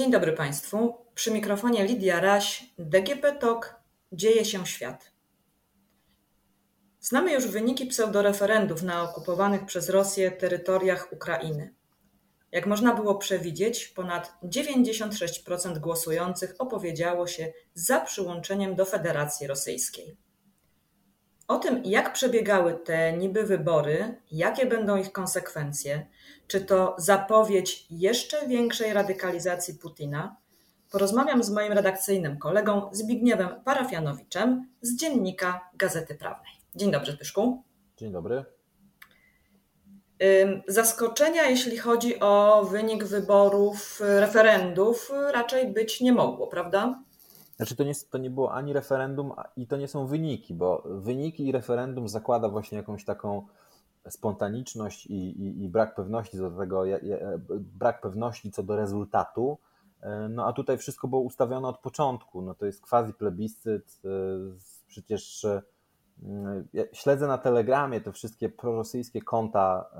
Dzień dobry Państwu. Przy mikrofonie Lidia Raś, DGP TOK, Dzieje się świat. Znamy już wyniki pseudoreferendów na okupowanych przez Rosję terytoriach Ukrainy. Jak można było przewidzieć, ponad 96% głosujących opowiedziało się za przyłączeniem do Federacji Rosyjskiej. O tym, jak przebiegały te niby wybory, jakie będą ich konsekwencje, czy to zapowiedź jeszcze większej radykalizacji Putina, porozmawiam z moim redakcyjnym kolegą Zbigniewem Parafianowiczem z dziennika Gazety Prawnej. Dzień dobry, Zbyszku. Dzień dobry. Zaskoczenia, jeśli chodzi o wynik wyborów, referendów, raczej być nie mogło, prawda? Znaczy to nie, to nie było ani referendum i to nie są wyniki, bo wyniki i referendum zakłada właśnie jakąś taką spontaniczność i, i, i brak pewności do tego, brak pewności co do rezultatu. E, no a tutaj wszystko było ustawione od początku. No to jest quasi plebiscyt. E, przecież e, ja śledzę na Telegramie te wszystkie prorosyjskie konta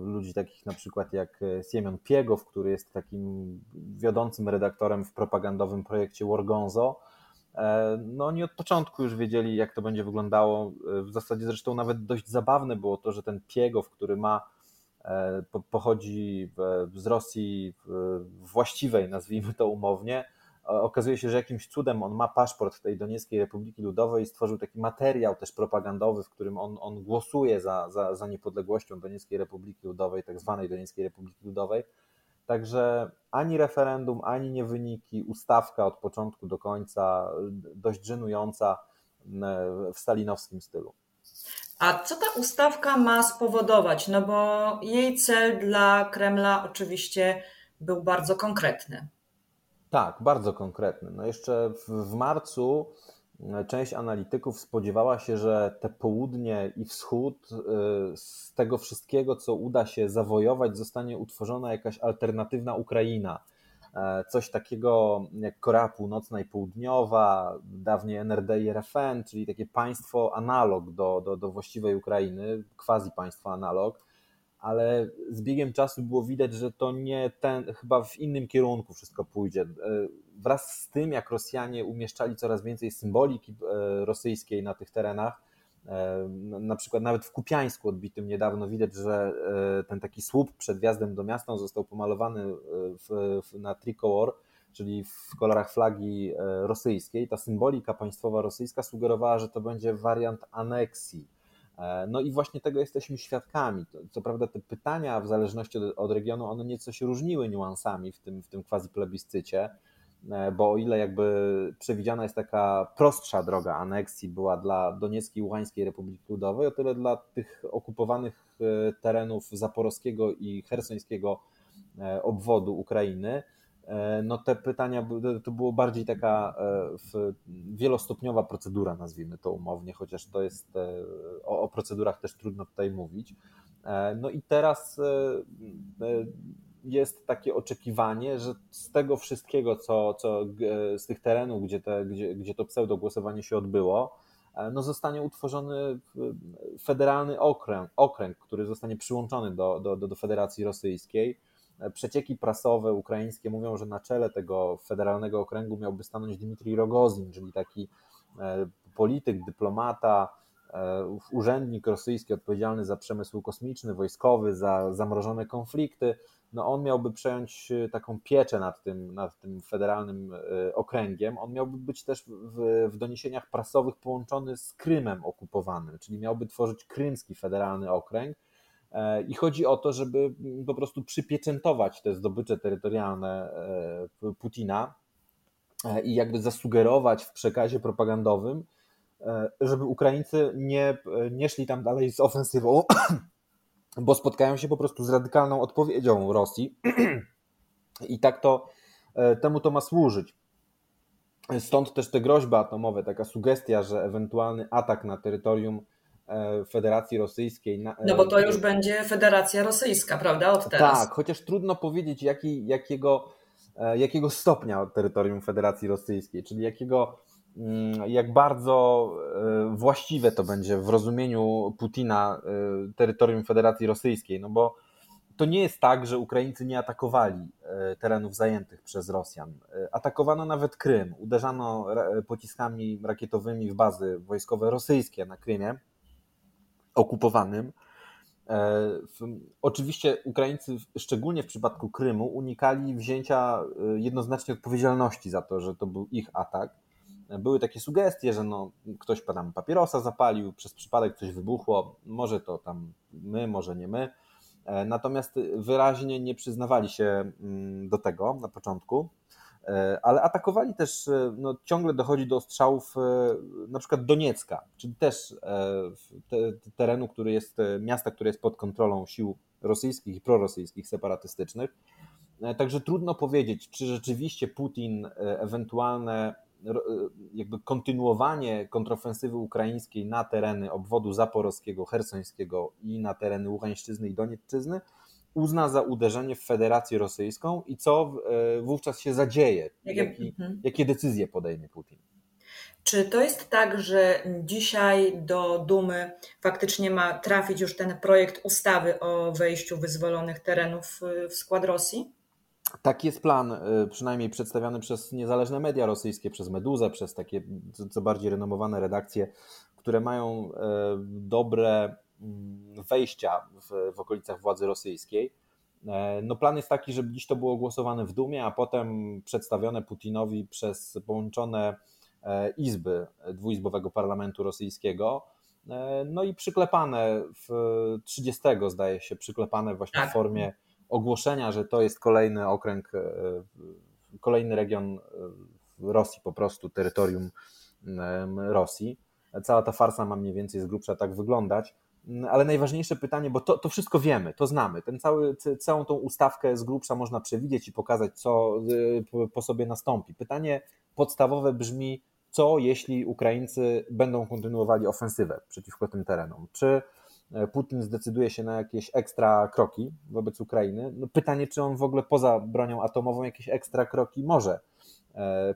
ludzi takich na przykład jak Siemion Piegow, który jest takim wiodącym redaktorem w propagandowym projekcie Wargonzo no oni od początku już wiedzieli, jak to będzie wyglądało. E, w zasadzie zresztą nawet dość zabawne było to, że ten Piegow, który ma e, pochodzi z Rosji właściwej, nazwijmy to umownie, okazuje się, że jakimś cudem on ma paszport tej Donieckiej Republiki Ludowej i stworzył taki materiał też propagandowy, w którym on, on głosuje za, za, za niepodległością Donieckiej Republiki Ludowej, tak zwanej Donieckiej Republiki Ludowej. Także ani referendum, ani nie wyniki, ustawka od początku do końca, dość żenująca w stalinowskim stylu. A co ta ustawka ma spowodować? No bo jej cel dla Kremla oczywiście był bardzo konkretny. Tak, bardzo konkretny. No jeszcze w, w marcu część analityków spodziewała się, że te południe i wschód y, z tego wszystkiego, co uda się zawojować, zostanie utworzona jakaś alternatywna Ukraina. E, coś takiego jak Korea Północna i Południowa, dawniej NRD i RFN, czyli takie państwo analog do, do, do właściwej Ukrainy, quasi państwo analog ale z biegiem czasu było widać, że to nie ten, chyba w innym kierunku wszystko pójdzie. E, wraz z tym, jak Rosjanie umieszczali coraz więcej symboliki e, rosyjskiej na tych terenach, e, na przykład nawet w Kupiańsku odbitym niedawno widać, że ten taki słup przed wjazdem do miasta został pomalowany w, w, na tricolor, czyli w kolorach flagi rosyjskiej. Ta symbolika państwowa rosyjska sugerowała, że to będzie wariant aneksji no i właśnie tego jesteśmy świadkami. Co prawda te pytania w zależności od, od regionu, one nieco się różniły niuansami w tym, w tym quasi plebiscycie, e, bo o ile jakby przewidziana jest taka prostsza droga aneksji była dla Donieckiej i Ługańskiej Republiki Ludowej, o tyle dla tych okupowanych e, terenów zaporowskiego i hersońskiego obwodu Ukrainy E, no te pytania, to było bardziej taka e, wielostopniowa procedura, nazwijmy to umownie, chociaż to jest, e, o, o procedurach też trudno tutaj mówić. No i teraz jest takie oczekiwanie, że z tego wszystkiego, co, co z tych terenów, gdzie, te, gdzie, gdzie to pseudo głosowanie się odbyło, no zostanie utworzony federalny okręg, okręg który zostanie przyłączony do, do, do Federacji Rosyjskiej Przecieki prasowe ukraińskie mówią, że na czele tego federalnego okręgu miałby stanąć Dmitrij Rogozin, czyli taki e, polityk, dyplomata, e, urzędnik rosyjski odpowiedzialny za przemysł kosmiczny, wojskowy, za zamrożone konflikty. No on miałby przejąć e, taką pieczę nad tym, nad tym federalnym okręgiem. On miałby być też w, w doniesieniach prasowych połączony z Krymem okupowanym, czyli miałby tworzyć krymski federalny okręg I chodzi o to, żeby po prostu przypieczętować te zdobycze terytorialne e, Putina e, i jakby zasugerować w przekazie propagandowym, żeby Ukraińcy nie, nie szli tam dalej z ofensywą, bo spotkają się po prostu z radykalną odpowiedzią Rosji. I tak to temu to ma służyć. Stąd też te groźby atomowe, taka sugestia, że ewentualny atak na terytorium E, Federacji Rosyjskiej. No bo to już będzie Federacja Rosyjska, prawda? Od teraz. Tak, chociaż trudno powiedzieć, jaki, jakiego, e, jakiego stopnia terytorium Federacji Rosyjskiej, czyli jakiego, mm, jak bardzo e, właściwe to będzie w rozumieniu Putina terytorium Federacji Rosyjskiej, no bo to nie jest tak, że Ukraińcy nie atakowali terenów zajętych przez Rosjan. Atakowano nawet Krym, uderzano pociskami rakietowymi w bazy wojskowe rosyjskie na Krymie okupowanym. Oczywiście Ukraińcy, szczególnie w przypadku Krymu, unikali wzięcia jednoznacznie odpowiedzialności za to, że to był ich atak były takie sugestie, że no, ktoś tam papierosa zapalił, przez przypadek coś wybuchło, może to tam my, może nie my. E, natomiast wyraźnie nie przyznawali się mm, do tego na początku, e, ale atakowali też, e, no, ciągle dochodzi do strzałów na przykład Doniecka, czyli też te, terenu, który jest, miasta, które jest pod kontrolą sił rosyjskich i prorosyjskich, separatystycznych. Także trudno powiedzieć, czy rzeczywiście Putin ewentualne jakby kontynuowanie kontrofensywy ukraińskiej na tereny obwodu zaporowskiego, hersońskiego i na tereny Ługańszczyzny i Doniecczyzny uzna za uderzenie w Federację Rosyjską i co e, wówczas się zadzieje, Jaki, mhm. jakie decyzje podejmie Putin. Czy to jest tak, że dzisiaj do Dumy faktycznie ma trafić już ten projekt ustawy o wejściu wyzwolonych terenów w skład Rosji? Taki jest plan, y, przynajmniej przedstawiany przez niezależne media rosyjskie, przez Meduzę, przez takie co bardziej renomowane redakcje, które mają dobre wejścia w, w okolicach władzy rosyjskiej. E, no plan jest taki, żeby dziś to było głosowane w Dumie, a potem przedstawione Putinowi przez połączone e, izby dwuizbowego parlamentu rosyjskiego. E, no i przyklepane w 30 zdaje się, przyklepane właśnie tak. w formie ogłoszenia, że to jest kolejny okręg, kolejny region Rosji, po prostu terytorium Rosji. Cała ta farsa ma mniej więcej z grubsza tak wyglądać. Ale najważniejsze pytanie, bo to, to wszystko wiemy, to znamy. Ten cały, całą tą ustawkę z grubsza można przewidzieć i pokazać, co e, po sobie nastąpi. Pytanie podstawowe brzmi, co jeśli Ukraińcy będą kontynuowali ofensywę przeciwko tym terenom? Czy E, Putin zdecyduje się na jakieś ekstra kroki wobec Ukrainy. No pytanie, czy on w ogóle poza bronią atomową jakieś ekstra kroki może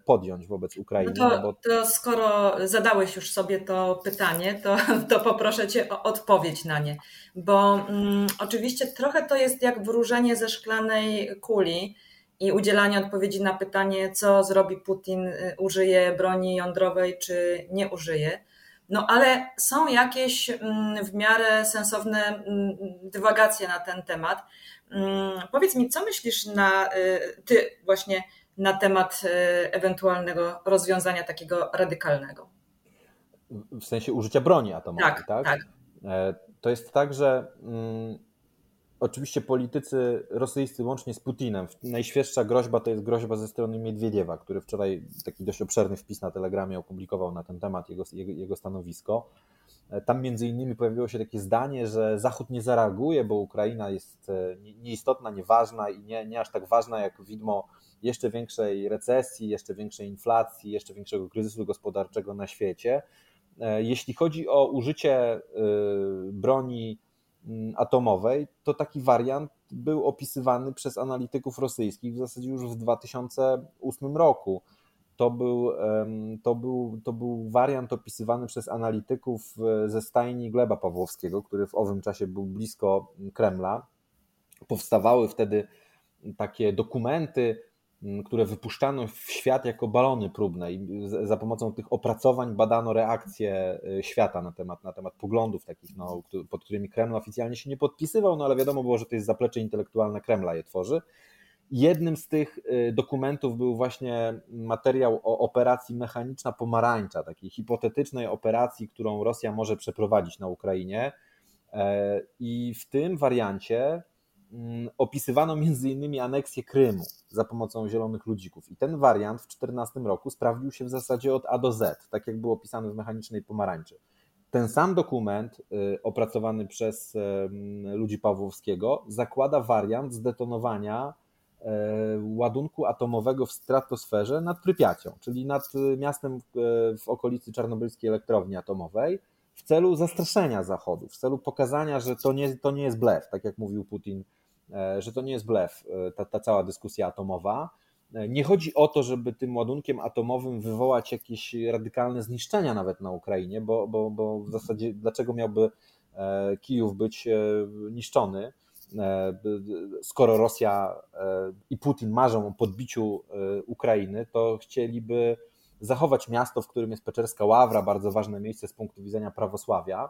podjąć wobec Ukrainy. No to, no to skoro zadałeś już sobie to pytanie, to, to poproszę Cię o odpowiedź na nie. Bo mm, oczywiście trochę to jest jak wróżenie ze szklanej kuli i udzielanie odpowiedzi na pytanie, co zrobi Putin, y, użyje broni jądrowej czy nie użyje. No ale są jakieś mm, w miarę sensowne mm, dywagacje na ten temat. Mm, powiedz mi, co myślisz na y, ty właśnie na temat y, ewentualnego rozwiązania takiego radykalnego? W sensie użycia broni atomowej, tak? Tak. tak. E, to jest tak, że Oczywiście politycy rosyjscy, łącznie z Putinem, najświeższa groźba to jest groźba ze strony Miedwiediewa, który wczoraj taki dość obszerny wpis na Telegramie opublikował na ten temat, jego, jego, jego stanowisko. Tam między innymi pojawiło się takie zdanie, że Zachód nie zareaguje, bo Ukraina jest e, nieistotna, nieważna i nie, nie aż tak ważna jak widmo jeszcze większej recesji, jeszcze większej inflacji, jeszcze większego kryzysu gospodarczego na świecie. E, jeśli chodzi o użycie e, broni Mm, atomowej, to taki wariant był opisywany przez analityków rosyjskich w zasadzie już w 2008 roku. To był, to był, to był wariant opisywany przez analityków e, ze stajni Gleba Pawłowskiego, który w owym czasie był blisko Kremla. Powstawały wtedy takie dokumenty które wypuszczano w świat jako balony próbne i za pomocą tych opracowań badano reakcje y, świata na temat, na temat poglądów takich, no, pod którymi Kreml oficjalnie się nie podpisywał, no ale wiadomo było, że to jest zaplecze intelektualne Kremla je tworzy. Jednym z tych y, dokumentów był właśnie materiał o operacji mechaniczna pomarańcza, takiej hipotetycznej operacji, którą Rosja może przeprowadzić na Ukrainie. E, I w tym wariancie opisywano między innymi aneksję Krymu za pomocą zielonych ludzików. I ten wariant w 2014 roku sprawdził się w zasadzie od A do Z, tak jak był opisany w mechanicznej pomarańczy. Ten sam dokument y, opracowany przez ludzi Pawłowskiego zakłada wariant zdetonowania e, ładunku atomowego w stratosferze nad Prypiacią, czyli nad miastem w okolicy czarnobylskiej elektrowni atomowej, w celu zastraszenia Zachodu, w celu pokazania, że to nie, to nie jest blef, tak jak mówił Putin E, że to nie jest blef, e, ta, ta cała dyskusja atomowa. E, nie chodzi o to, żeby tym ładunkiem atomowym wywołać jakieś radykalne zniszczenia nawet na Ukrainie, bo, bo, bo w zasadzie dlaczego miałby Kijów być niszczony? skoro Rosja i Putin marzą o podbiciu Ukrainy, to chcieliby zachować miasto, w którym jest Peczerska Ławra, bardzo ważne miejsce z punktu widzenia prawosławia.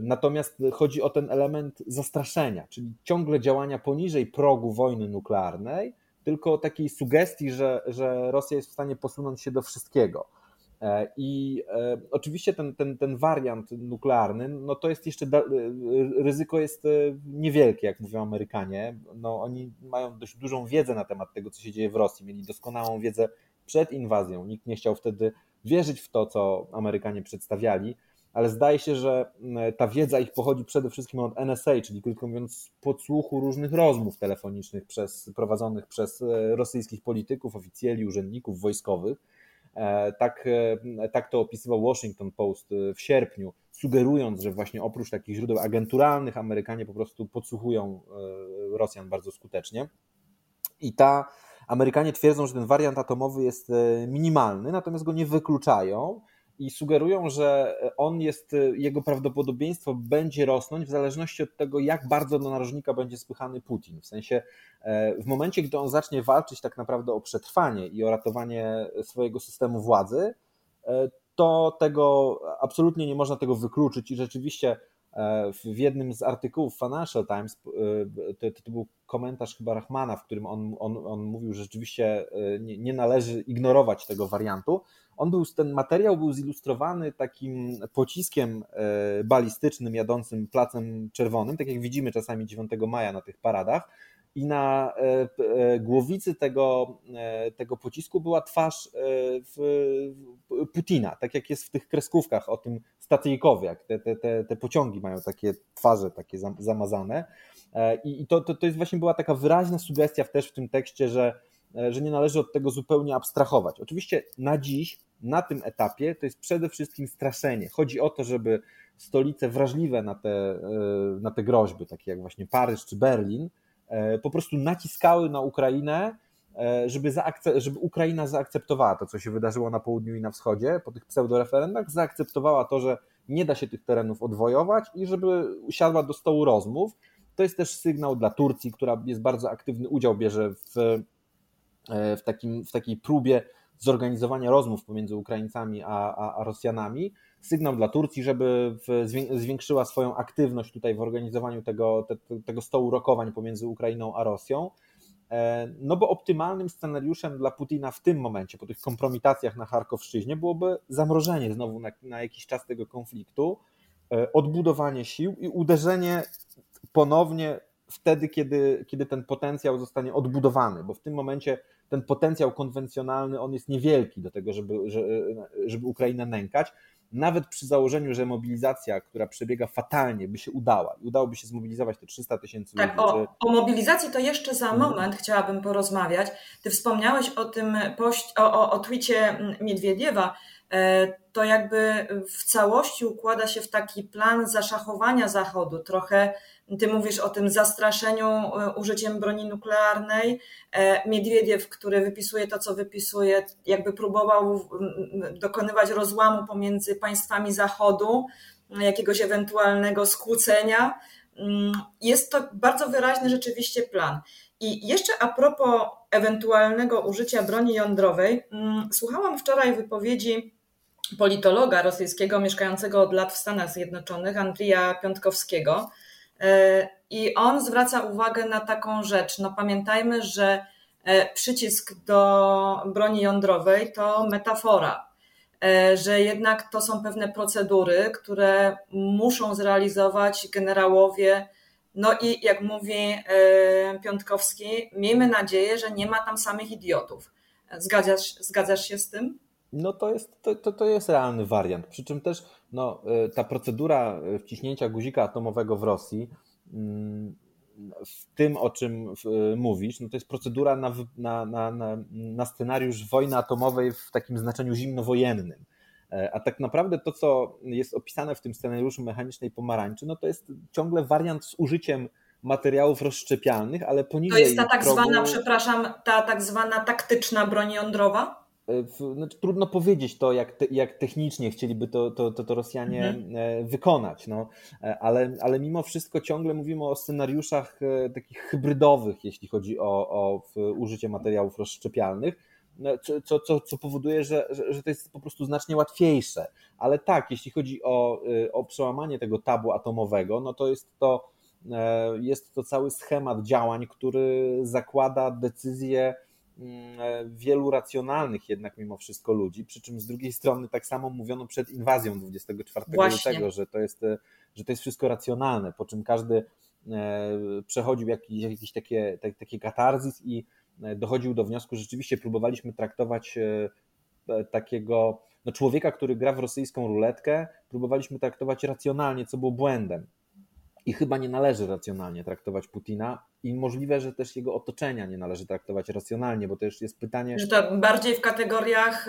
Natomiast chodzi o ten element zastraszenia, czyli ciągle działania poniżej progu wojny nuklearnej, tylko takiej sugestii, że, że Rosja jest w stanie posunąć się do wszystkiego. E, I e, oczywiście ten, ten, ten wariant nuklearny, no to jest jeszcze, e, ryzyko jest niewielkie, jak mówią Amerykanie. No, oni mają dość dużą wiedzę na temat tego, co się dzieje w Rosji. Mieli doskonałą wiedzę przed inwazją. Nikt nie chciał wtedy wierzyć w to, co Amerykanie przedstawiali, ale zdaje się, że ta wiedza ich pochodzi przede wszystkim od NSA, czyli krótko mówiąc, podsłuchu różnych rozmów telefonicznych przez, prowadzonych przez rosyjskich polityków, oficjeli, urzędników wojskowych E, tak, e, tak to opisywał Washington Post e, w sierpniu, sugerując, że właśnie oprócz takich źródeł agenturalnych Amerykanie po prostu podsłuchują Rosjan bardzo skutecznie. I ta Amerykanie twierdzą, że ten wariant atomowy jest minimalny, natomiast go nie wykluczają i sugerują, że on jest, jego prawdopodobieństwo będzie rosnąć w zależności od tego, jak bardzo do narożnika będzie spychany Putin. W sensie, e, w momencie, gdy on zacznie walczyć tak naprawdę o przetrwanie i o ratowanie swojego systemu władzy, e, to tego absolutnie nie można tego wykluczyć i rzeczywiście w jednym z artykułów Financial Times, to, to był komentarz chyba Rahmana, w którym on, on, on mówił, że rzeczywiście nie, nie należy ignorować tego wariantu, on był, ten materiał był zilustrowany takim pociskiem e, balistycznym jadącym placem czerwonym, tak jak widzimy czasami 9 maja na tych paradach. I na e, e, głowicy tego, tego pocisku była twarz Putina, tak jak jest w tych kreskówkach o tym statyjkowie, jak te, te, te, te pociągi mają takie twarze takie zamazane. I to, to, to jest właśnie była taka wyraźna sugestia też w tym tekście, że E, że nie należy od tego zupełnie abstrahować. Oczywiście na dziś, na tym etapie, to jest przede wszystkim straszenie. Chodzi o to, żeby stolice wrażliwe na te, e, na te groźby, takie jak właśnie Paryż czy Berlin, e, po prostu naciskały na Ukrainę, żeby, żeby Ukraina zaakceptowała to, co się wydarzyło na południu i na wschodzie po tych pseudoreferendach, zaakceptowała to, że nie da się tych terenów odwojować i żeby usiadła do stołu rozmów. To jest też sygnał dla Turcji, która jest bardzo aktywny udział bierze w E, w, takim, w takiej próbie zorganizowania rozmów pomiędzy Ukraińcami a, a, a Rosjanami. Sygnał dla Turcji, żeby zwiększyła swoją aktywność tutaj w organizowaniu tego, te, tego stołu rokowań pomiędzy Ukrainą a Rosją. E, no bo optymalnym scenariuszem dla Putina w tym momencie, po tych kompromitacjach na Charkowszczyźnie, byłoby zamrożenie znowu na, na jakiś czas tego konfliktu, e, odbudowanie sił i uderzenie ponownie wtedy, kiedy, kiedy ten potencjał zostanie odbudowany, bo w tym momencie ten potencjał konwencjonalny on jest niewielki do tego, żeby, żeby Ukrainę nękać. Nawet przy założeniu, że mobilizacja, która przebiega fatalnie, by się udała i udałoby się zmobilizować te 300 tysięcy tak, ludzi. Tak, o, o, mobilizacji to jeszcze za mhm. moment chciałabym porozmawiać. Ty wspomniałeś o tym pość, o, o, o twicie Miedwiediewa. E, to jakby w całości układa się w taki plan zaszachowania Zachodu, trochę ty mówisz o tym zastraszeniu e, użyciem broni nuklearnej. E, Miedwiediew, który wypisuje to, co wypisuje, jakby próbował dokonywać rozłamu pomiędzy państwami Zachodu, jakiegoś ewentualnego skłócenia. Mm, jest to bardzo wyraźny rzeczywiście plan. I jeszcze a propos ewentualnego użycia broni jądrowej, mm, słuchałam wczoraj wypowiedzi politologa rosyjskiego mieszkającego od lat w Stanach Zjednoczonych, Andrija Piątkowskiego, E, I on zwraca uwagę na taką rzecz. No pamiętajmy, że e, przycisk do broni jądrowej to metafora, e, że jednak to są pewne procedury, które muszą zrealizować generałowie. No i jak mówi Piątkowski, miejmy nadzieję, że nie ma tam samych idiotów. Zgadzasz, zgadzasz się z tym? No to jest, to, to, to jest realny wariant. Przy czym też no, y, ta procedura wciśnięcia guzika atomowego w Rosji, mm, w tym o czym y, mówisz, no to jest procedura na, na, na, na scenariusz wojny atomowej w takim znaczeniu zimnowojennym. E, a tak naprawdę to, co jest opisane w tym scenariuszu mechanicznej pomarańczy, no to jest ciągle wariant z użyciem materiałów rozszczepialnych, ale poniżej. To jest ta tak progu... zwana, przepraszam, ta tak zwana taktyczna broń jądrowa? Znaczy, trudno powiedzieć to, jak, te, jak technicznie chcieliby to, to, to, to Rosjanie mhm. wykonać, no, ale, ale mimo wszystko ciągle mówimy o scenariuszach takich hybrydowych, jeśli chodzi o, o użycie materiałów rozszczepialnych no, co, co, co powoduje, że, że, to jest po prostu znacznie łatwiejsze. Ale tak, jeśli chodzi o, o przełamanie tego tabu atomowego, no to jest to, e, jest to cały schemat działań, który zakłada decyzje e, wielu racjonalnych jednak mimo wszystko ludzi, przy czym z drugiej strony tak samo mówiono przed inwazją 24 Właśnie. lutego, że to, jest, e, że to jest wszystko racjonalne, po czym każdy przechodził jakiś, jakiś takie, takie katarzis i E, dochodził do wniosku, że rzeczywiście próbowaliśmy traktować e, e, takiego no człowieka, który gra w rosyjską ruletkę, próbowaliśmy traktować racjonalnie, co było błędem. I chyba nie należy racjonalnie traktować Putina, i możliwe, że też jego otoczenia nie należy traktować racjonalnie, bo to już jest pytanie. Że to bardziej w kategoriach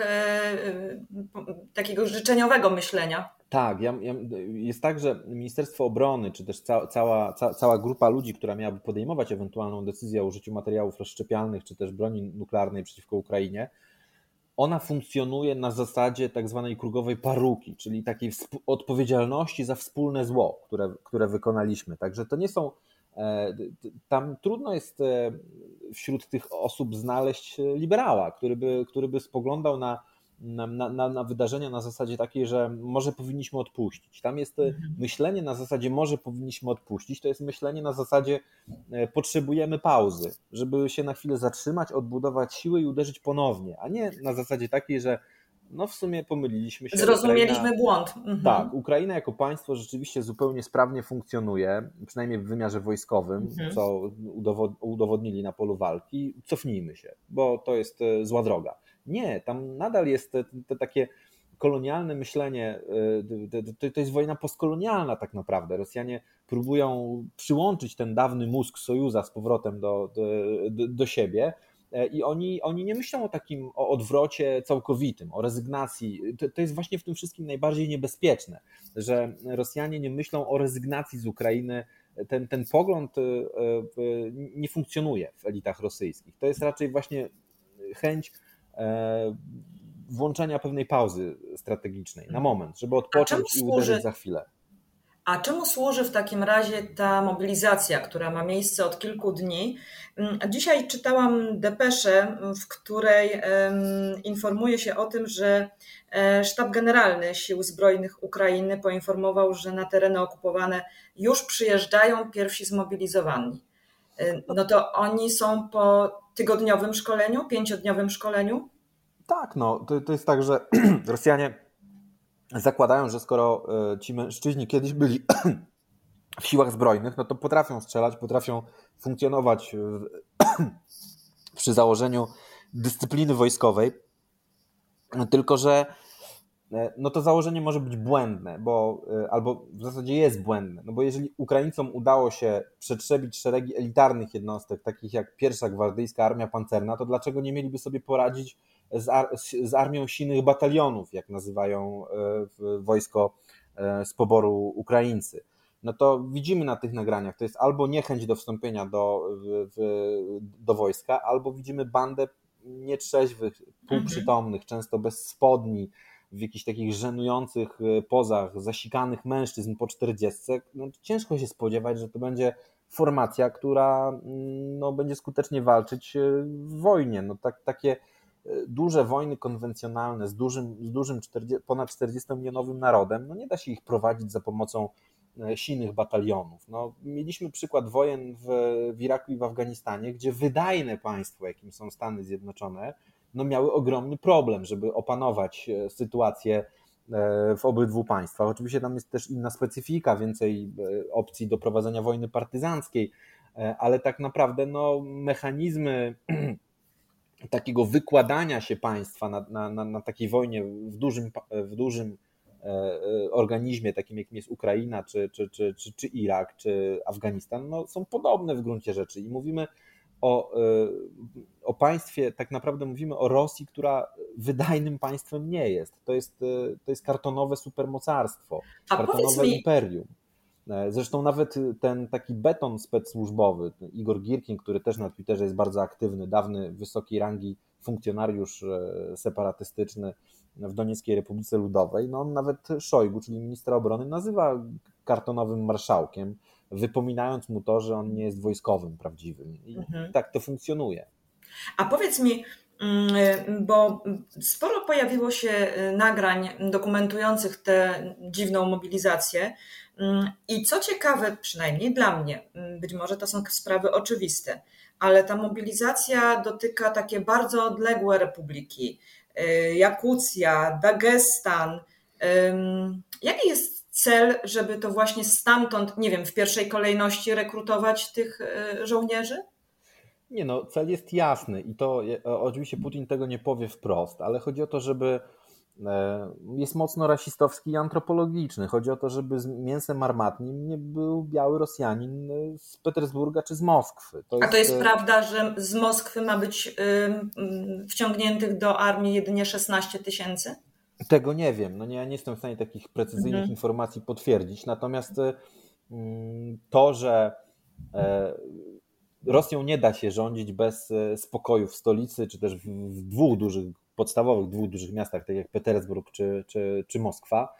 takiego życzeniowego myślenia. Tak, ja, ja, jest tak, że Ministerstwo Obrony, czy też ca, cała, ca, cała grupa ludzi, która miałaby podejmować ewentualną decyzję o użyciu materiałów rozszczepialnych, czy też broni nuklearnej przeciwko Ukrainie, ona funkcjonuje na zasadzie tak zwanej krugowej paruki, czyli takiej odpowiedzialności za wspólne zło, które, które wykonaliśmy. Także to nie są. E, tam trudno jest e, wśród tych osób znaleźć liberała, który by, który by spoglądał na na, na, na, wydarzenia na zasadzie takiej, że może powinniśmy odpuścić. Tam jest e, mhm. myślenie na zasadzie może powinniśmy odpuścić, to jest myślenie na zasadzie e, potrzebujemy pauzy, żeby się na chwilę zatrzymać, odbudować siły i uderzyć ponownie, a nie na zasadzie takiej, że no w sumie pomyliliśmy się. Zrozumieliśmy Ukraina, błąd. Mhm. Tak, Ukraina jako państwo rzeczywiście zupełnie sprawnie funkcjonuje, przynajmniej w wymiarze wojskowym, mhm. co udowodnili na polu walki. Cofnijmy się, bo to jest e, zła droga. Nie, tam nadal jest te, te takie kolonialne myślenie, y, to jest wojna postkolonialna tak naprawdę. Rosjanie próbują przyłączyć ten dawny mózg Sojuza z powrotem do, do, do siebie. E, I oni, oni nie myślą o takim o odwrocie całkowitym, o rezygnacji. To, to jest właśnie w tym wszystkim najbardziej niebezpieczne, że Rosjanie nie myślą o rezygnacji z Ukrainy. Ten, ten pogląd y, y, nie funkcjonuje w elitach rosyjskich. To jest raczej właśnie chęć E, włączenia pewnej pauzy strategicznej na moment, żeby odpocząć i uderzyć za chwilę. A czemu służy w takim razie ta mobilizacja, która ma miejsce od kilku dni? Mm, dzisiaj czytałam depeszę, w której informuje się o tym, że e, Sztab Generalny Sił Zbrojnych Ukrainy poinformował, że na tereny okupowane już przyjeżdżają pierwsi zmobilizowani. E, no to oni są po tygodniowym szkoleniu, pięciodniowym szkoleniu? Tak, no to, to jest tak, że Rosjanie zakładają, że skoro e, ci mężczyźni kiedyś byli w siłach zbrojnych, no to potrafią strzelać, potrafią funkcjonować przy założeniu dyscypliny wojskowej. Tylko, że no to założenie może być błędne, bo e, albo w zasadzie jest błędne, no bo jeżeli Ukraińcom udało się przetrzebić szeregi elitarnych jednostek, takich jak pierwsza gwardyjska armia pancerna, to dlaczego nie mieliby sobie poradzić z, ar z armią silnych batalionów, jak nazywają e, wojsko z poboru Ukraińcy? No to widzimy na tych nagraniach, to jest albo niechęć do wstąpienia do, w, do wojska, albo widzimy bandę nietrzeźwych, półprzytomnych, mhm. często bez spodni, w jakichś takich żenujących e, pozach, zasikanych mężczyzn po 40, no, ciężko się spodziewać, że to będzie formacja, która mm, no, będzie skutecznie walczyć e, w wojnie. No, tak, takie e, duże wojny konwencjonalne z dużym, z dużym 40, ponad 40-milionowym narodem, no nie da się ich prowadzić za pomocą silnych batalionów. No, mieliśmy przykład wojen w, w Iraku i w Afganistanie, gdzie wydajne państwo, jakim są Stany Zjednoczone, no miały ogromny problem, żeby opanować e, sytuację e, w obydwu państwach. Oczywiście tam jest też inna specyfika, więcej e, opcji do prowadzenia wojny partyzanckiej, ale tak naprawdę no, mechanizmy takiego wykładania się państwa na, na, na, na takiej wojnie w dużym, w dużym organizmie, takim jakim jest Ukraina, czy, czy, czy, czy, czy Irak, czy Afganistan, no, są podobne w gruncie rzeczy. I mówimy o, e, o państwie, tak naprawdę mówimy o Rosji, która wydajnym państwem nie jest. To jest, e, to jest kartonowe supermocarstwo, A kartonowe imperium. E, zresztą nawet ten taki beton specsłużbowy, Igor Girkin, który też na Twitterze jest bardzo aktywny, dawny wysokiej rangi funkcjonariusz e, separatystyczny w Donieckiej Republice Ludowej, no on nawet Szojgu, czyli ministra obrony, nazywa kartonowym marszałkiem, wypominając mu to, że on nie jest wojskowym prawdziwym. I mhm. tak to funkcjonuje. A powiedz mi, mm, bo sporo pojawiło się y, nagrań dokumentujących tę dziwną mobilizację. Mm, I co ciekawe, przynajmniej dla mnie, mm, być może to są sprawy oczywiste, ale ta mobilizacja dotyka takie bardzo odległe republiki. Y, Jakucja, Dagestan. Jaki jest cel, żeby to właśnie stamtąd, nie wiem, w pierwszej kolejności rekrutować tych y, żołnierzy? Nie no, cel jest jasny i to oczywiście Putin tego nie powie wprost, ale chodzi o to, żeby e, jest mocno rasistowski i antropologiczny. Chodzi o to, żeby z mięsem armatnim nie był biały Rosjanin z Petersburga czy z Moskwy. To A to jest, jest prawda, że z Moskwy ma być wciągniętych do armii jedynie 16 tysięcy? Tego nie wiem. No nie, ja nie jestem w stanie takich precyzyjnych mhm. informacji potwierdzić. Natomiast to, że e, Rosją nie da się rządzić bez e, spokoju w stolicy, czy też w dwóch dużych, podstawowych dwóch dużych miastach, tak jak Petersburg czy, czy, czy Moskwa.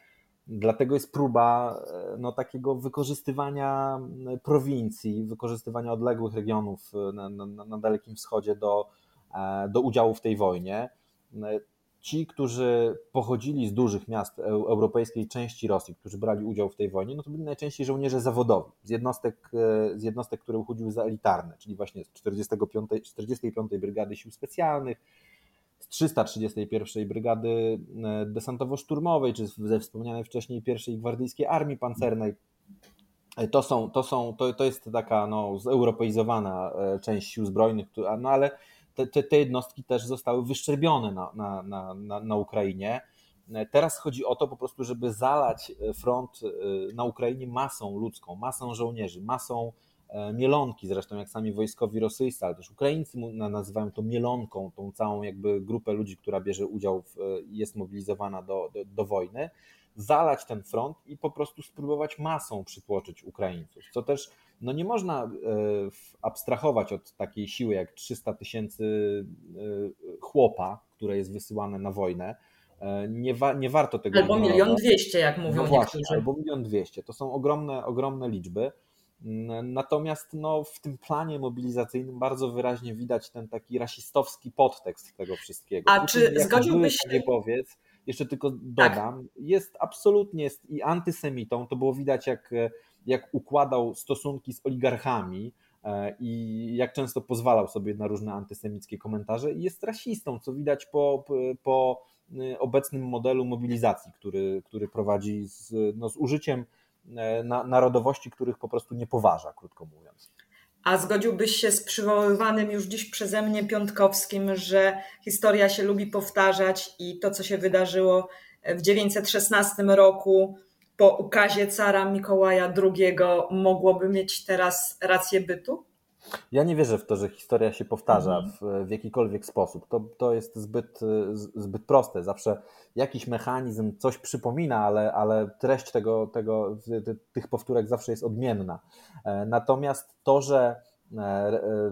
Dlatego jest próba e, no, takiego wykorzystywania prowincji, wykorzystywania odległych regionów na, na, na Dalekim Wschodzie do, do udziału w tej wojnie ci, którzy pochodzili z dużych miast europejskiej części Rosji, którzy brali udział w tej wojnie, no to byli najczęściej żołnierze zawodowi, z jednostek, e, z jednostek które uchodziły za elitarne, czyli właśnie z 45, 45 Brygady Sił Specjalnych, z 331 Brygady e, Desantowo-Szturmowej, czy ze wspomnianej wcześniej pierwszej Gwardyjskiej Armii Pancernej. E, to, są, to, są, to, to jest taka no, zeuropeizowana część sił zbrojnych, no ale te, te, jednostki też zostały wyszczerbione na, na, na, na, Ukrainie. Teraz chodzi o to po prostu, żeby zalać front e, na Ukrainie masą ludzką, masą żołnierzy, masą e, mielonki, zresztą jak sami wojskowi rosyjscy, ale też Ukraińcy nazywają to mielonką, tą całą jakby grupę ludzi, która bierze udział, w, jest mobilizowana do, do, do wojny zalać ten front i po prostu spróbować masą przytłoczyć Ukraińców. Co też no nie można e, abstrahować od takiej siły jak 300 tysięcy e, chłopa, które jest wysyłane na wojnę. E, nie, wa nie warto tego Albo milion dwieście, jak mówią no właśnie, niektórzy. Albo milion dwieście. To są ogromne, ogromne liczby. Natomiast no, w tym planie mobilizacyjnym bardzo wyraźnie widać ten taki rasistowski podtekst tego wszystkiego. A czy zgodziłbyś się? Powiedz, jeszcze tylko dodam, tak. jest absolutnie jest i antysemitą, to było widać jak, jak układał stosunki z oligarchami e, i jak często pozwalał sobie na różne antysemickie komentarze i jest rasistą, co widać po, po y, obecnym modelu mobilizacji, który, który prowadzi z, no, z użyciem e, na, narodowości, których po prostu nie poważa, krótko mówiąc. A zgodziłbyś się z przywoływanym już dziś przeze mnie Piątkowskim, że historia się lubi powtarzać i to, co się wydarzyło w 916 roku po ukazie cara Mikołaja II mogłoby mieć teraz rację bytu? Ja nie wierzę w to, że historia się powtarza mhm. w, w jakikolwiek sposób. To, to jest zbyt, zbyt proste. Zawsze jakiś mechanizm coś przypomina, ale, ale treść tego, tego, tych powtórek zawsze jest odmienna. E, natomiast to, że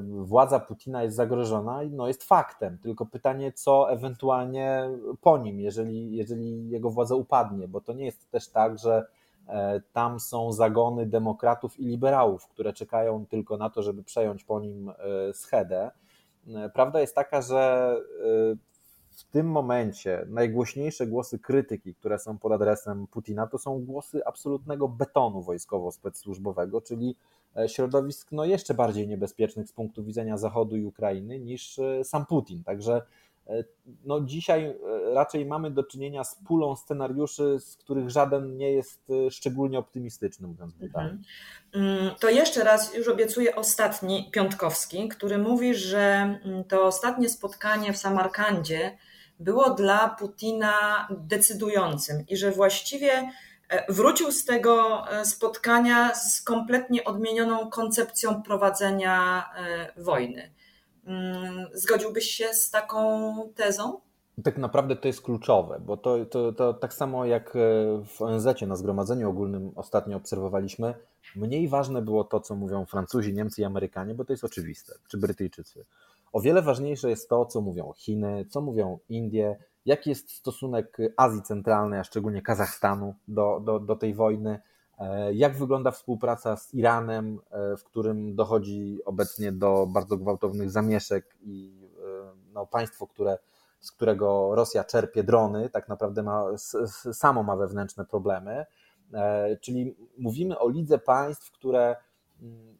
władza Putina jest zagrożona, no jest faktem. Tylko pytanie, co ewentualnie po nim, jeżeli, jeżeli jego władza upadnie, bo to nie jest też tak, że E, tam są zagony demokratów i liberałów, które czekają tylko na to, żeby przejąć po nim e, schedę. E, prawda jest taka, że w tym momencie najgłośniejsze głosy krytyki, które są pod adresem Putina, to są głosy absolutnego betonu wojskowo-specsłużbowego, czyli środowisk no, jeszcze bardziej niebezpiecznych z punktu widzenia Zachodu i Ukrainy niż sam Putin. Także E, no dzisiaj e, raczej mamy do czynienia z pulą scenariuszy, z których żaden nie jest e, szczególnie optymistyczny, mówiąc brutalnie. Mhm. Mm, to jeszcze raz już obiecuję ostatni Piątkowski, który mówi, że mm, to ostatnie spotkanie w Samarkandzie było dla Putina decydującym i że właściwie wrócił z tego spotkania z kompletnie odmienioną koncepcją prowadzenia wojny. Mm, zgodziłbyś się z taką tezą? Tak naprawdę to jest kluczowe, bo to, to, to tak samo jak e, w ONZ na Zgromadzeniu Ogólnym ostatnio obserwowaliśmy, mniej ważne było to, co mówią Francuzi, Niemcy i Amerykanie, bo to jest oczywiste, czy Brytyjczycy. O wiele ważniejsze jest to, co mówią Chiny, co mówią Indie, jaki jest stosunek Azji Centralnej, a szczególnie Kazachstanu do, do, do tej wojny, e, jak wygląda współpraca z Iranem, e, w którym dochodzi obecnie do bardzo gwałtownych zamieszek i no, państwo, które z którego Rosja czerpie drony, tak naprawdę ma, samo ma wewnętrzne problemy. E, czyli mówimy o lidze państw, które mm,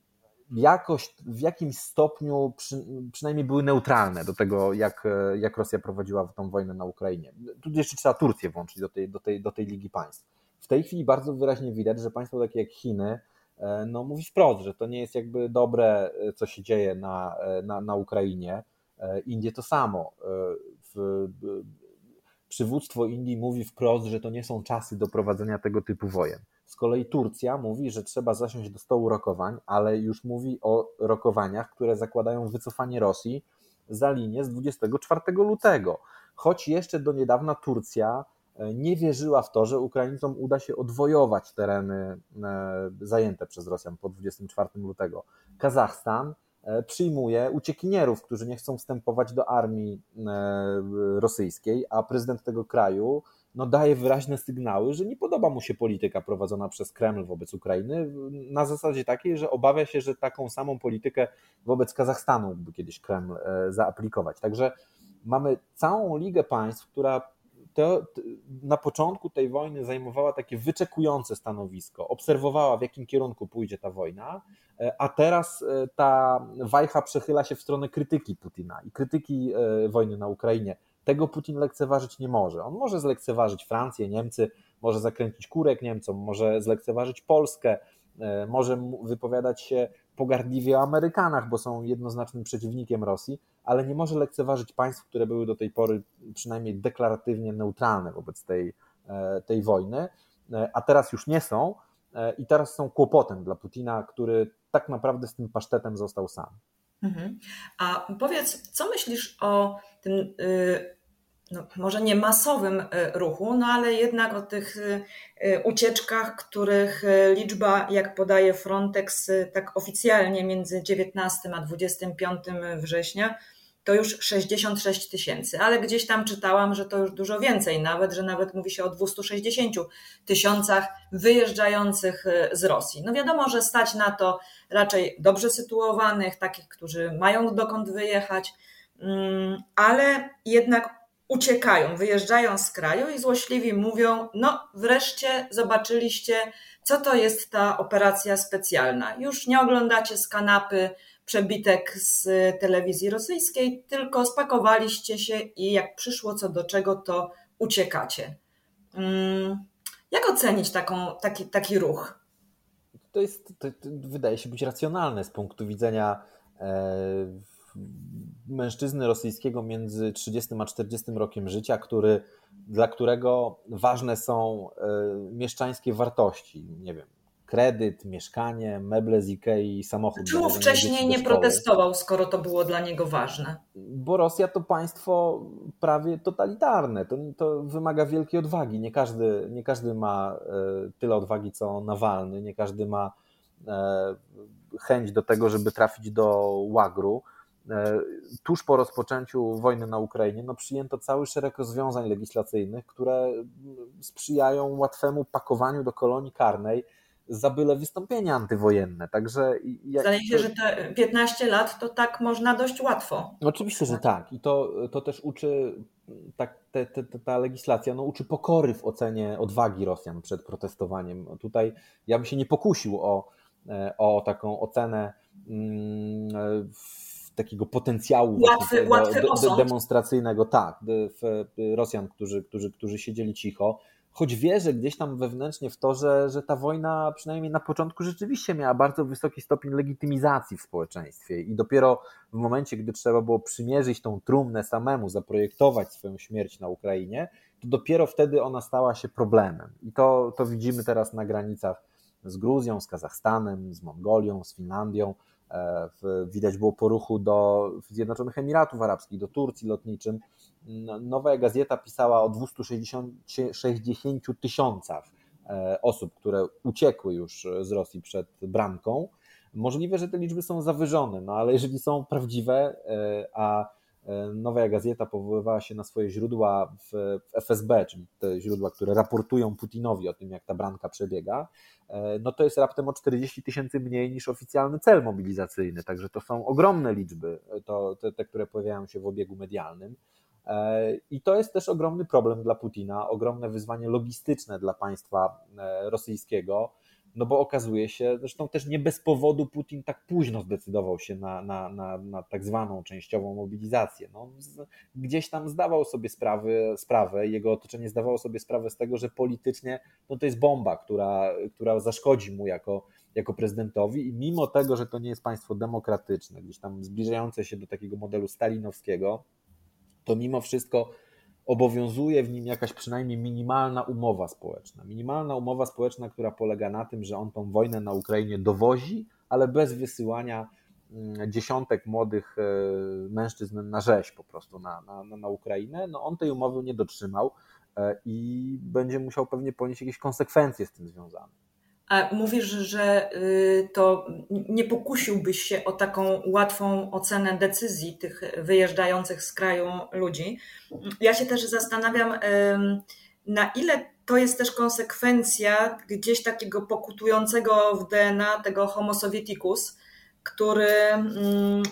jakoś w jakimś stopniu przy, przynajmniej były neutralne do tego, jak, jak Rosja prowadziła tą wojnę na Ukrainie. Tu jeszcze trzeba Turcję włączyć do tej, do, tej, do tej ligi państw. W tej chwili bardzo wyraźnie widać, że państwo takie jak Chiny e, no, mówi wprost, że to nie jest jakby dobre, e, co się dzieje na, na, na Ukrainie. Indie to samo przywództwo Indii mówi wprost, że to nie są czasy do prowadzenia tego typu wojen. Z kolei Turcja mówi, że trzeba zasiąść do stołu rokowań, ale już mówi o rokowaniach, które zakładają wycofanie Rosji za linię z 24 lutego. Choć jeszcze do niedawna Turcja e, nie wierzyła w to, że Ukraińcom uda się odwojować tereny e, zajęte przez Rosjan po 24 lutego. Kazachstan E, przyjmuje uciekinierów, którzy nie chcą wstępować do armii rosyjskiej, a prezydent tego kraju no, daje wyraźne sygnały, że nie podoba mu się polityka prowadzona przez Kreml wobec Ukrainy, na zasadzie takiej, że obawia się, że taką samą politykę wobec Kazachstanu mógłby kiedyś Kreml e, zaaplikować. Także mamy całą ligę państw, która na początku tej wojny zajmowała takie wyczekujące stanowisko, obserwowała w jakim kierunku pójdzie ta wojna, e, a teraz e, ta wajcha przechyla się w stronę krytyki Putina i krytyki wojny na Ukrainie. Tego Putin lekceważyć nie może. On może zlekceważyć Francję, Niemcy, może zakręcić kurek Niemcom, może zlekceważyć Polskę, może wypowiadać się pogardliwie o Amerykanach, bo są jednoznacznym przeciwnikiem Rosji, ale nie może lekceważyć państw, które były do tej pory przynajmniej deklaratywnie neutralne wobec tej, e, tej wojny, e, a teraz już nie są e, i teraz są kłopotem dla Putina, który tak naprawdę z tym pasztetem został sam. Mhm. A powiedz, co myślisz o tym y, no, może nie masowym e, ruchu, no ale jednak o tych e, ucieczkach, których liczba, jak podaje Frontex, tak oficjalnie między 19 a 25 września, to już 66 tysięcy, ale gdzieś tam czytałam, że to już dużo więcej, nawet, że nawet mówi się o 260 tysiącach wyjeżdżających z Rosji. No wiadomo, że stać na to raczej dobrze sytuowanych, takich, którzy mają dokąd wyjechać, mm, ale jednak uciekają, wyjeżdżają z kraju i złośliwi mówią: No, wreszcie zobaczyliście, co to jest ta operacja specjalna. Już nie oglądacie z kanapy przebitek z telewizji rosyjskiej, tylko spakowaliście się i jak przyszło co do czego, to uciekacie. Mm, jak ocenić taką, taki, taki ruch? To jest, to, to wydaje się być racjonalne z punktu widzenia e, mężczyzny rosyjskiego między 30 a 40 rokiem życia, który, dla którego ważne są e, mieszczańskie wartości. Nie wiem, kredyt, mieszkanie, meble z Ikei, samochód. Czemu wcześniej nie protestował, skoro to było dla niego ważne? Bo Rosja to państwo prawie totalitarne. To, to wymaga wielkiej odwagi. Nie każdy, nie każdy ma e, tyle odwagi co Nawalny, nie każdy ma e, chęć do tego, żeby trafić do łagru. E, tuż po rozpoczęciu wojny na Ukrainie no, przyjęto cały szereg rozwiązań legislacyjnych, które sprzyjają łatwemu pakowaniu do kolonii karnej za byle wystąpienia antywojenne. Także jak... Zdaje się, że te 15 lat to tak można dość łatwo. Oczywiście, że tak. I to, to też uczy, tak, te, te, ta legislacja no, uczy pokory w ocenie odwagi Rosjan przed protestowaniem. Tutaj ja bym się nie pokusił o, e, o taką ocenę. Mm, takiego potencjału łatwy, łatwy de, demonstracyjnego, tak, w, Rosjan, którzy, którzy, którzy siedzieli cicho, choć wierzę gdzieś tam wewnętrznie w to, że, że ta wojna przynajmniej na początku rzeczywiście miała bardzo wysoki stopień legitymizacji w społeczeństwie i dopiero w momencie, gdy trzeba było przymierzyć tą trumnę samemu, zaprojektować swoją śmierć na Ukrainie, to dopiero wtedy ona stała się problemem. I to, to widzimy teraz na granicach z Gruzją, z Kazachstanem, z Mongolią, z Finlandią, E, widać było po ruchu do Zjednoczonych Emiratów Arabskich, do Turcji lotniczym, Nowa Gazeta pisała o 260 tysiącach osób, które uciekły już z Rosji przed bramką. Możliwe, że te liczby są zawyżone, no ale jeżeli są prawdziwe, a E, Nowa Gazeta powoływała się na swoje źródła w FSB, czyli te źródła, które raportują Putinowi o tym, jak ta branka przebiega, e, no to jest raptem o 40 tysięcy mniej niż oficjalny cel mobilizacyjny. Także to są ogromne liczby, to, te, te, które pojawiają się w obiegu medialnym. E, I to jest też ogromny problem dla Putina, ogromne wyzwanie logistyczne dla państwa rosyjskiego no bo okazuje się, zresztą też nie bez powodu Putin tak późno zdecydował się na, na, na, na tak zwaną częściową mobilizację. No, gdzieś tam zdawał sobie sprawy, sprawę, jego otoczenie zdawało sobie sprawę z tego, że politycznie no to jest bomba, która, która zaszkodzi mu jako, jako prezydentowi i mimo tego, że to nie jest państwo demokratyczne, gdzieś tam zbliżające się do takiego modelu stalinowskiego, to mimo wszystko obowiązuje w nim jakaś przynajmniej minimalna umowa społeczna. Minimalna umowa społeczna, która polega na tym, że on tą wojnę na Ukrainie dowozi, ale bez wysyłania mm, dziesiątek młodych e, mężczyzn na rzeź po prostu na, na, na Ukrainę. No on tej umowy nie dotrzymał e, i będzie musiał pewnie ponieść jakieś konsekwencje z tym związane. Mówisz, że y, to nie pokusiłbyś się o taką łatwą ocenę decyzji tych wyjeżdżających z kraju ludzi. Ja się też zastanawiam, na ile to jest też konsekwencja gdzieś takiego pokutującego w DNA tego Homo Sovieticus, który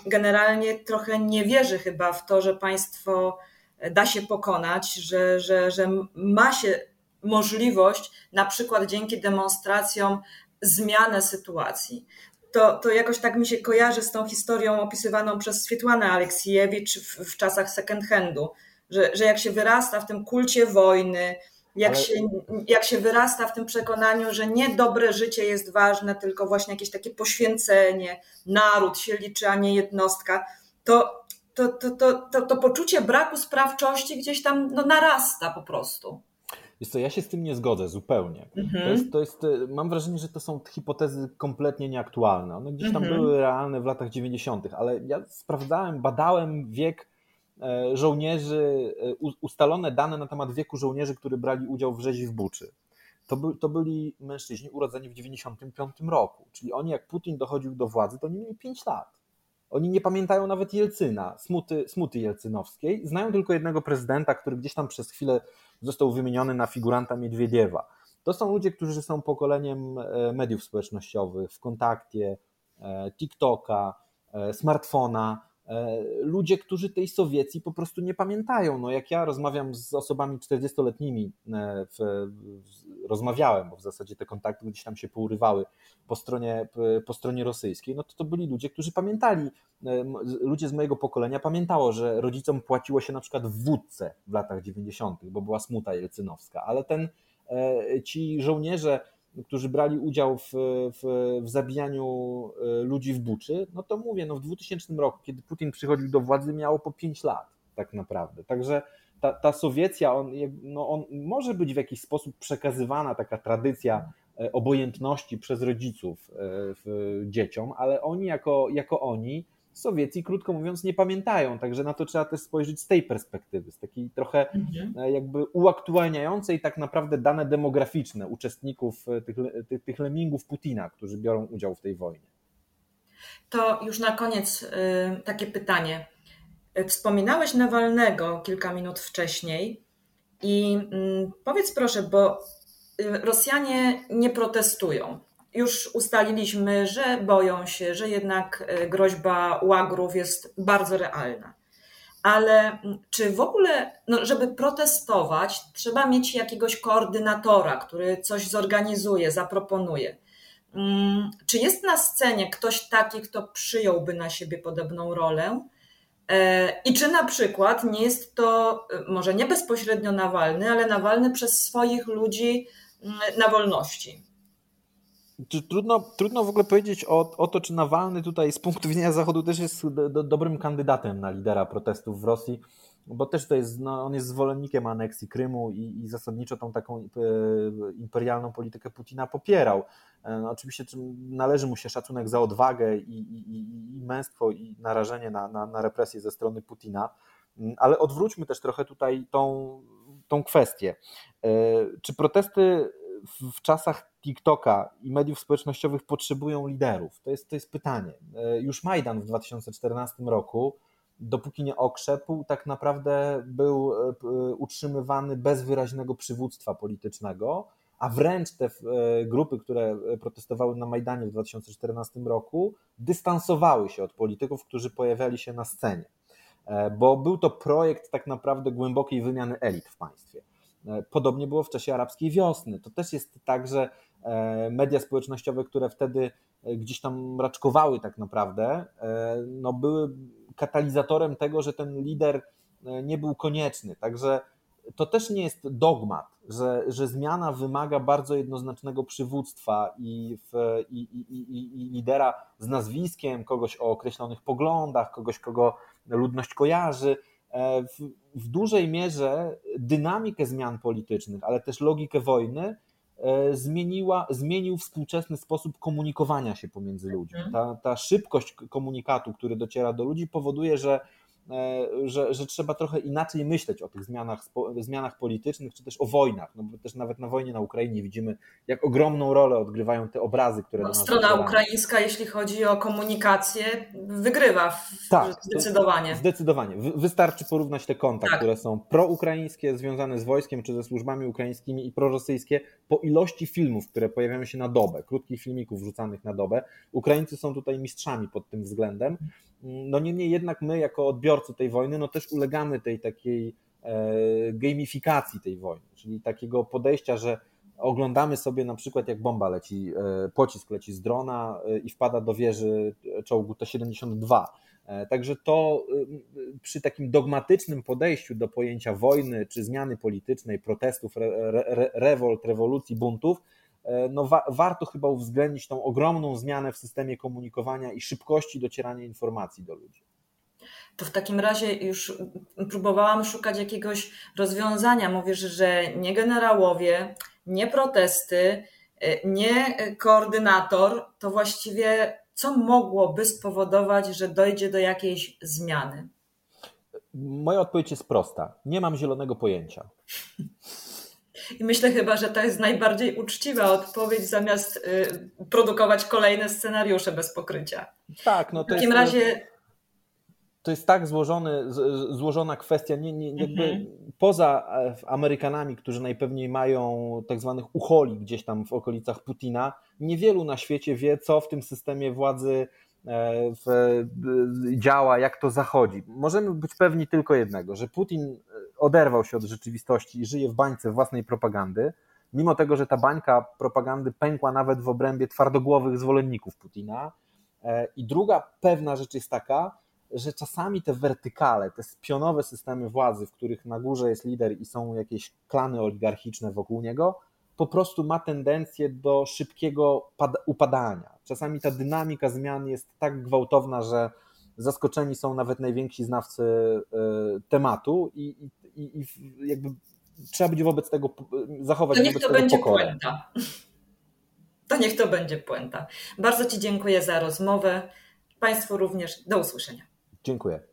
generalnie trochę nie wierzy chyba w to, że państwo da się pokonać, że, że, że ma się możliwość, na przykład dzięki demonstracjom, zmianę sytuacji. To, to jakoś tak mi się kojarzy z tą historią opisywaną przez Swietłanę Aleksiejewicz w, w czasach second handu, że, że jak się wyrasta w tym kulcie wojny, jak, Ale... się, jak się wyrasta w tym przekonaniu, że nie dobre życie jest ważne, tylko właśnie jakieś takie poświęcenie, naród się liczy, a nie jednostka, to, to, to, to, to, to poczucie braku sprawczości gdzieś tam no, narasta po prostu. Jest to, ja się z tym nie zgodzę zupełnie. Mhm. To jest, to jest, e, mam wrażenie, że to są hipotezy kompletnie nieaktualne. One gdzieś tam mhm. były realne w latach 90., ale ja sprawdzałem, badałem wiek e, żołnierzy, e, ustalone dane na temat wieku żołnierzy, którzy brali udział w rzezi w Buczy. To, by, to byli mężczyźni urodzeni w 95 roku, czyli oni jak Putin dochodził do władzy, to oni mieli 5 lat. Oni nie pamiętają nawet Jelcyna, smuty, smuty jelcynowskiej. Znają tylko jednego prezydenta, który gdzieś tam przez chwilę został wymieniony na figuranta Miedwiediewa. To są ludzie, którzy są pokoleniem e, mediów społecznościowych, w kontakcie, e, TikToka, e, smartfona, ludzie, którzy tej Sowiecji po prostu nie pamiętają. No jak ja rozmawiam z osobami 40-letnimi, e, w, rozmawiałem, bo w zasadzie te kontakty gdzieś tam się pourywały po stronie, po stronie rosyjskiej, no to to byli ludzie, którzy pamiętali, e, ludzie z mojego pokolenia pamiętało, że rodzicom płaciło się na przykład w wódce w latach 90., bo była smuta jelcynowska, ale ten, ci żołnierze którzy brali udział w, w, w, zabijaniu e, ludzi w Buczy, no to mówię, no w 2000 roku, kiedy Putin przychodził do władzy, miało po 5 lat tak naprawdę. Także ta, ta Sowiecja, on, no on może być w jakiś sposób przekazywana, taka tradycja e, obojętności przez rodziców e, dzieciom, ale oni jako, jako oni Sowiecji, krótko mówiąc, nie pamiętają. Także na to trzeba też spojrzeć z tej perspektywy, z takiej trochę mhm. E, jakby uaktualniającej tak naprawdę dane demograficzne uczestników e, tych, tych, tych lemmingów Putina, którzy biorą udział w tej wojnie. To już na koniec e, takie pytanie. Wspominałeś Nawalnego kilka minut wcześniej i mm, powiedz proszę, bo Rosjanie nie protestują już ustaliliśmy, że boją się, że jednak e, groźba łagrów jest bardzo realna. Ale czy w ogóle, no żeby protestować, trzeba mieć jakiegoś koordynatora, który coś zorganizuje, zaproponuje. Mm, czy jest na scenie ktoś taki, kto przyjąłby na siebie podobną rolę? E, I czy na przykład nie jest to, e, może nie bezpośrednio Nawalny, ale Nawalny przez swoich ludzi na wolności? Trudno, trudno w ogóle powiedzieć o, o to, czy Nawalny tutaj z punktu widzenia Zachodu też jest do, do, dobrym kandydatem na lidera protestów w Rosji, bo też to jest, no, on jest zwolennikiem aneksji Krymu i, i zasadniczo tą taką e, imperialną politykę Putina popierał. E, no, oczywiście należy mu się szacunek za odwagę i, i, i męstwo i narażenie na, na, na represję ze strony Putina, Ale odwróćmy też trochę tutaj tą, tą kwestię. Czy protesty w czasach TikToka i mediów społecznościowych potrzebują liderów? To jest, to jest pytanie. Już Majdan w 2014 roku dopóki nie okrzepł, tak naprawdę był e, utrzymywany bez wyraźnego przywództwa politycznego, a wręcz te e, grupy, które protestowały na Majdanie w 2014 roku, dystansowały się od polityków, którzy pojawiali się na scenie, e, bo był to projekt tak naprawdę głębokiej wymiany elit w państwie. Podobnie było w czasie arabskiej wiosny. To też jest tak, że media społecznościowe, które wtedy gdzieś tam raczkowały tak naprawdę, no były katalizatorem tego, że ten lider e, nie był konieczny. Także to też nie jest dogmat, że, że zmiana wymaga bardzo jednoznacznego przywództwa i, w, i, i, i, lidera z nazwiskiem, kogoś o określonych poglądach, kogoś, kogo ludność kojarzy. E, w, w dużej mierze dynamikę zmian politycznych, ale też logikę wojny e, zmieniła, zmienił współczesny sposób komunikowania się pomiędzy ludźmi. Mhm. Ta, ta szybkość komunikatu, który dociera do ludzi, powoduje, że E, że, że trzeba trochę inaczej myśleć o tych zmianach, zmianach politycznych, czy też o wojnach. No bo też nawet na wojnie na Ukrainie widzimy, jak ogromną rolę odgrywają te obrazy, które no, Strona ukraińska, jeśli chodzi o komunikację, wygrywa w, tak, zdecydowanie. Zdecydowanie. Wystarczy porównać te konta, tak. które są proukraińskie, związane z wojskiem czy ze służbami ukraińskimi i prorosyjskie, po ilości filmów, które pojawiają się na dobę, krótkich filmików wrzucanych na dobę. Ukraińcy są tutaj mistrzami pod tym względem. No niemniej jednak my jako odbiorcy tej wojny, no też ulegamy tej takiej e, gamifikacji tej wojny, czyli takiego podejścia, że oglądamy sobie na przykład jak bomba leci, e, pocisk leci z drona e, i wpada do wieży czołgu T-72. Także to przy takim dogmatycznym podejściu do pojęcia wojny czy zmiany politycznej, protestów, re, re, rewolt, rewolucji, buntów, no wa warto chyba uwzględnić tą ogromną zmianę w systemie komunikowania i szybkości docierania informacji do ludzi. To w takim razie już próbowałam szukać jakiegoś rozwiązania. Mówisz, że nie generałowie, nie protesty, e, nie koordynator, to właściwie co mogłoby spowodować, że dojdzie do jakiejś zmiany? Moja odpowiedź jest prosta. Nie mam zielonego pojęcia. I myślę chyba, że to jest najbardziej uczciwa odpowiedź, zamiast y, produkować kolejne scenariusze bez pokrycia. Tak, no to w takim jest, razie. To jest tak złożony, złożona kwestia, nie, nie, jakby mhm. poza e, Amerykanami, którzy najpewniej mają tak zwanych ucholi gdzieś tam w okolicach Putina, niewielu na świecie wie, co w tym systemie władzy e, w, działa, jak to zachodzi. Możemy być pewni tylko jednego, że Putin oderwał się od rzeczywistości i żyje w bańce własnej propagandy, mimo tego, że ta bańka propagandy pękła nawet w obrębie twardogłowych zwolenników Putina. E, I druga pewna rzecz jest taka, że czasami te wertykale, te spionowe systemy władzy, w których na górze jest lider i są jakieś klany oligarchiczne wokół niego, po prostu ma tendencję do szybkiego upadania. Czasami ta dynamika zmian jest tak gwałtowna, że zaskoczeni są nawet najwięksi znawcy e, tematu i, i, i jakby trzeba być wobec tego, zachować to niech to będzie pokorę. puenta. To niech to będzie puenta. Bardzo Ci dziękuję za rozmowę. Państwu również do usłyszenia. Dziękuję.